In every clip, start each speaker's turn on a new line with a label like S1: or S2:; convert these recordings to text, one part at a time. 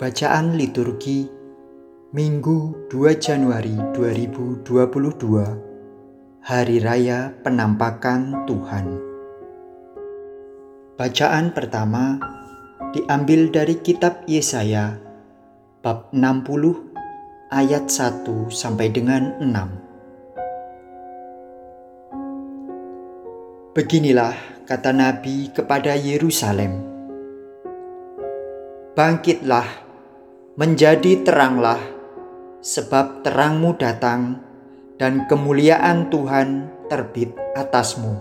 S1: Bacaan liturgi Minggu 2 Januari 2022 Hari Raya Penampakan Tuhan. Bacaan pertama diambil dari kitab Yesaya bab 60 ayat 1 sampai dengan 6 Beginilah kata Nabi kepada Yerusalem. Bangkitlah menjadi teranglah, sebab terangmu datang dan kemuliaan Tuhan terbit atasmu.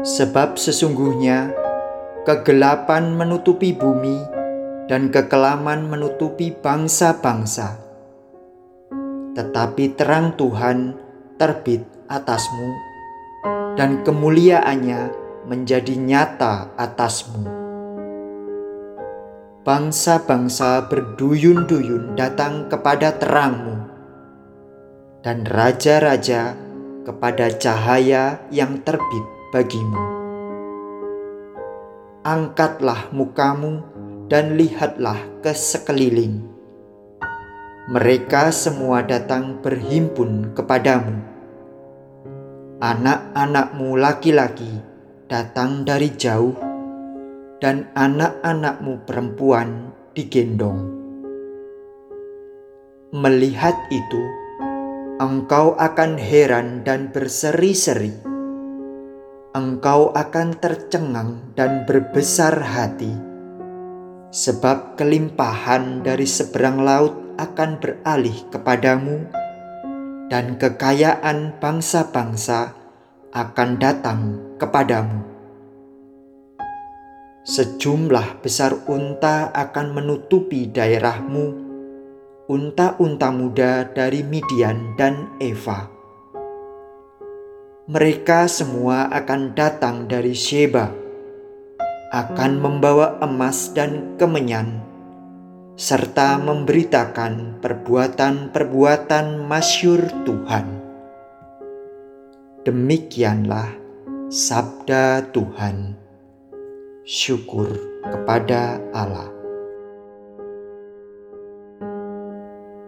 S1: Sebab sesungguhnya kegelapan menutupi bumi dan kekelaman menutupi bangsa-bangsa. Tetapi terang Tuhan terbit atasmu dan kemuliaannya menjadi nyata atasmu bangsa-bangsa berduyun-duyun datang kepada terangmu, dan raja-raja kepada cahaya yang terbit bagimu. Angkatlah mukamu dan lihatlah ke sekeliling. Mereka semua datang berhimpun kepadamu. Anak-anakmu laki-laki datang dari jauh dan anak-anakmu perempuan digendong. Melihat itu, engkau akan heran dan berseri-seri. Engkau akan tercengang dan berbesar hati, sebab kelimpahan dari seberang laut akan beralih kepadamu, dan kekayaan bangsa-bangsa akan datang kepadamu Sejumlah besar unta akan menutupi daerahmu, unta-unta muda dari Midian dan Eva. Mereka semua akan datang dari Sheba, akan membawa emas dan kemenyan, serta memberitakan perbuatan-perbuatan masyur Tuhan. Demikianlah sabda Tuhan syukur kepada Allah.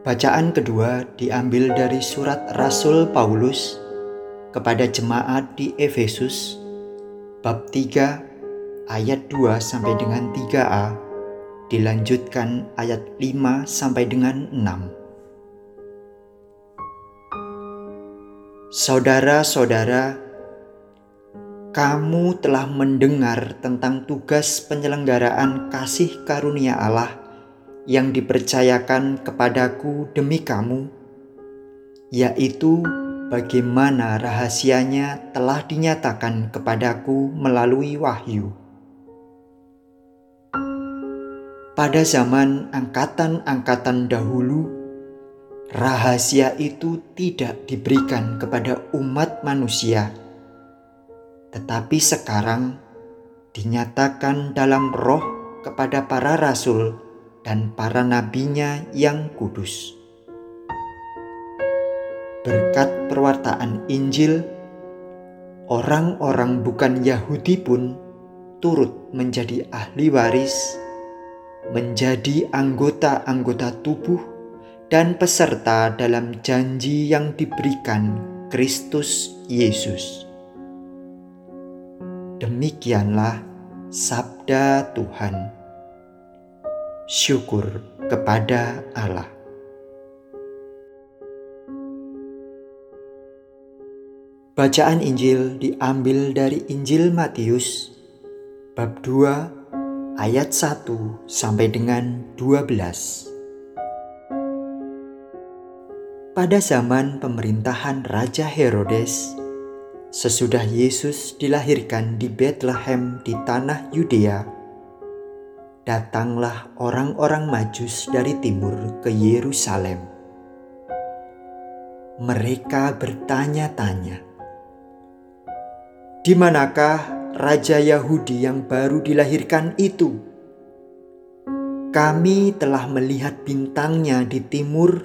S1: Bacaan kedua diambil dari surat Rasul Paulus kepada jemaat di Efesus bab 3 ayat 2 sampai dengan 3a dilanjutkan ayat 5 sampai dengan 6. Saudara-saudara, kamu telah mendengar tentang tugas penyelenggaraan kasih karunia Allah yang dipercayakan kepadaku demi kamu, yaitu bagaimana rahasianya telah dinyatakan kepadaku melalui wahyu. Pada zaman angkatan-angkatan dahulu, rahasia itu tidak diberikan kepada umat manusia tetapi sekarang dinyatakan dalam roh kepada para rasul dan para nabinya yang kudus. Berkat perwartaan Injil, orang-orang bukan Yahudi pun turut menjadi ahli waris, menjadi anggota-anggota tubuh dan peserta dalam janji yang diberikan Kristus Yesus. Demikianlah sabda Tuhan. Syukur kepada Allah. Bacaan Injil diambil dari Injil Matius bab 2 ayat 1 sampai dengan 12. Pada zaman pemerintahan Raja Herodes, Sesudah Yesus dilahirkan di Bethlehem di tanah Yudea, datanglah orang-orang Majus dari timur ke Yerusalem. Mereka bertanya-tanya, "Di manakah raja Yahudi yang baru dilahirkan itu?" Kami telah melihat bintangnya di timur,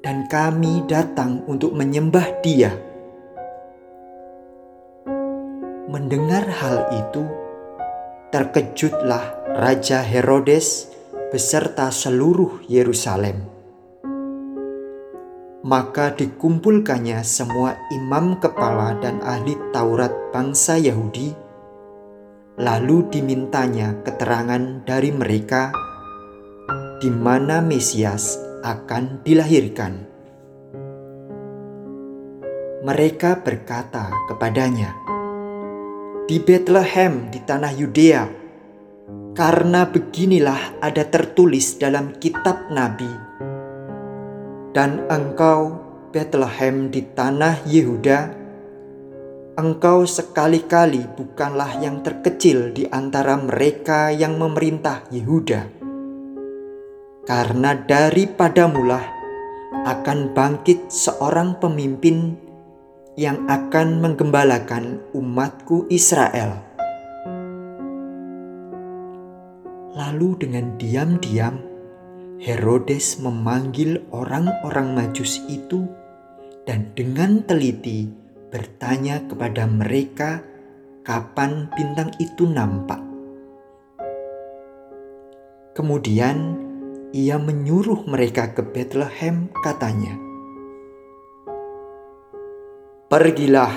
S1: dan kami datang untuk menyembah Dia. Mendengar hal itu, terkejutlah Raja Herodes beserta seluruh Yerusalem. Maka dikumpulkannya semua imam kepala dan ahli Taurat bangsa Yahudi, lalu dimintanya keterangan dari mereka di mana Mesias akan dilahirkan. Mereka berkata kepadanya, "Di Bethlehem di tanah Yudea, karena beginilah ada tertulis dalam kitab Nabi, dan engkau Bethlehem di tanah Yehuda, engkau sekali-kali bukanlah yang terkecil di antara mereka yang memerintah Yehuda, karena daripadamulah akan bangkit seorang pemimpin yang akan menggembalakan umatku Israel. Lalu dengan diam-diam Herodes memanggil orang-orang Majus itu dan dengan teliti bertanya kepada mereka kapan bintang itu nampak. Kemudian ia menyuruh mereka ke Bethlehem katanya, Pergilah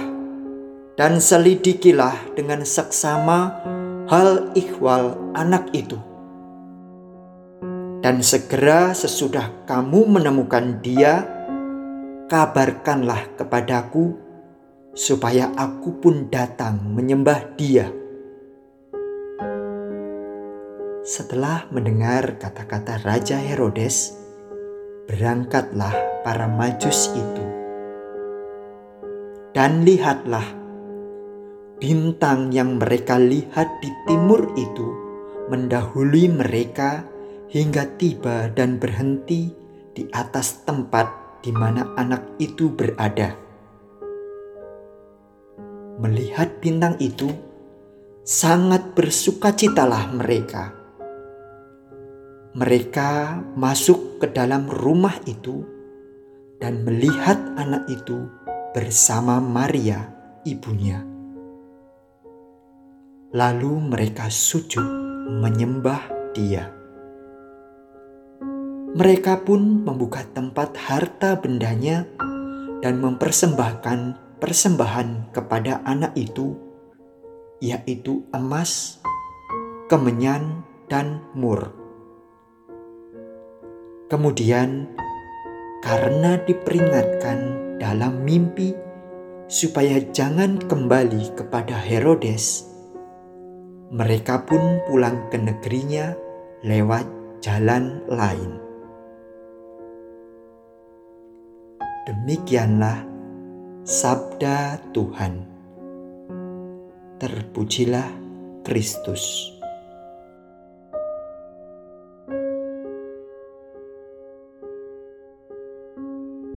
S1: dan selidikilah dengan seksama hal ikhwal anak itu. Dan segera sesudah kamu menemukan dia, kabarkanlah kepadaku supaya aku pun datang menyembah dia. Setelah mendengar kata-kata Raja Herodes, berangkatlah para majus itu dan lihatlah, bintang yang mereka lihat di timur itu mendahului mereka hingga tiba dan berhenti di atas tempat di mana anak itu berada. Melihat bintang itu, sangat bersukacitalah mereka. Mereka masuk ke dalam rumah itu dan melihat anak itu bersama Maria, ibunya. Lalu mereka sujud menyembah Dia. Mereka pun membuka tempat harta bendanya dan mempersembahkan persembahan kepada anak itu, yaitu emas, kemenyan, dan mur. Kemudian, karena diperingatkan dalam mimpi supaya jangan kembali kepada Herodes. Mereka pun pulang ke negerinya lewat jalan lain. Demikianlah sabda Tuhan. Terpujilah Kristus.